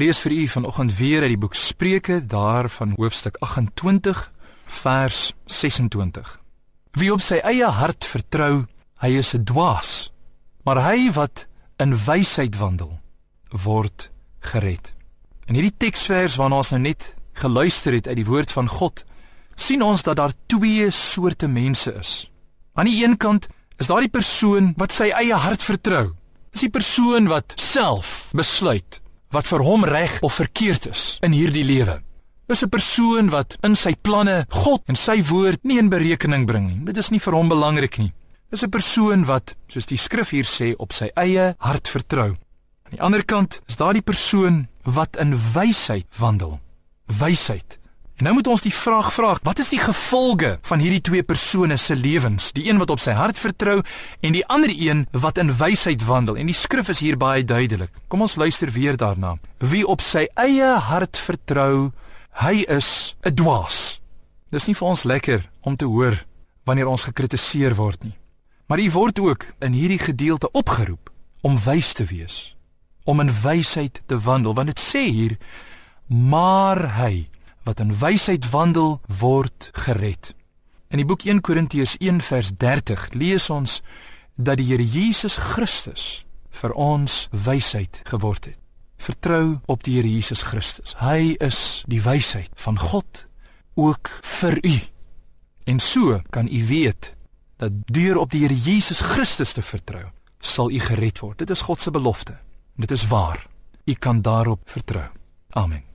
lees vir u vanoggend weer uit die boek Spreuke daar van hoofstuk 28 vers 26. Wie op sy eie hart vertrou, hy is 'n dwaas, maar hy wat in wysheid wandel, word gered. In hierdie teksvers waarna ons nou net geluister het uit die woord van God, sien ons dat daar twee soorte mense is. Aan die een kant is daar die persoon wat sy eie hart vertrou. Dis die persoon wat self besluit wat vir hom reg of verkeerd is in hierdie lewe. Dis 'n persoon wat in sy planne God en sy woord nie in berekening bring nie. Dit is nie vir hom belangrik nie. Dis 'n persoon wat, soos die skrif hier sê, op sy eie hart vertrou. Aan die ander kant is daar die persoon wat in wysheid wandel. Wysheid. En nou moet ons die vraag vra, wat is die gevolge van hierdie twee persone se lewens? Die een wat op sy hart vertrou en die ander een wat in wysheid wandel. En die skrif is hier baie duidelik. Kom ons luister weer daarna. Wie op sy eie hart vertrou, hy is 'n dwaas. Dis nie vir ons lekker om te hoor wanneer ons gekritiseer word nie. Maar u word ook in hierdie gedeelte opgeroep om wys te wees, om in wysheid te wandel, want dit sê hier: "Maar hy wat in wysheid wandel word gered. In die boek 1 Korintiërs 1 vers 30 lees ons dat die Here Jesus Christus vir ons wysheid geword het. Vertrou op die Here Jesus Christus. Hy is die wysheid van God ook vir u. En so kan u weet dat deur op die Here Jesus Christus te vertrou, sal u gered word. Dit is God se belofte. Dit is waar. U kan daarop vertrou. Amen.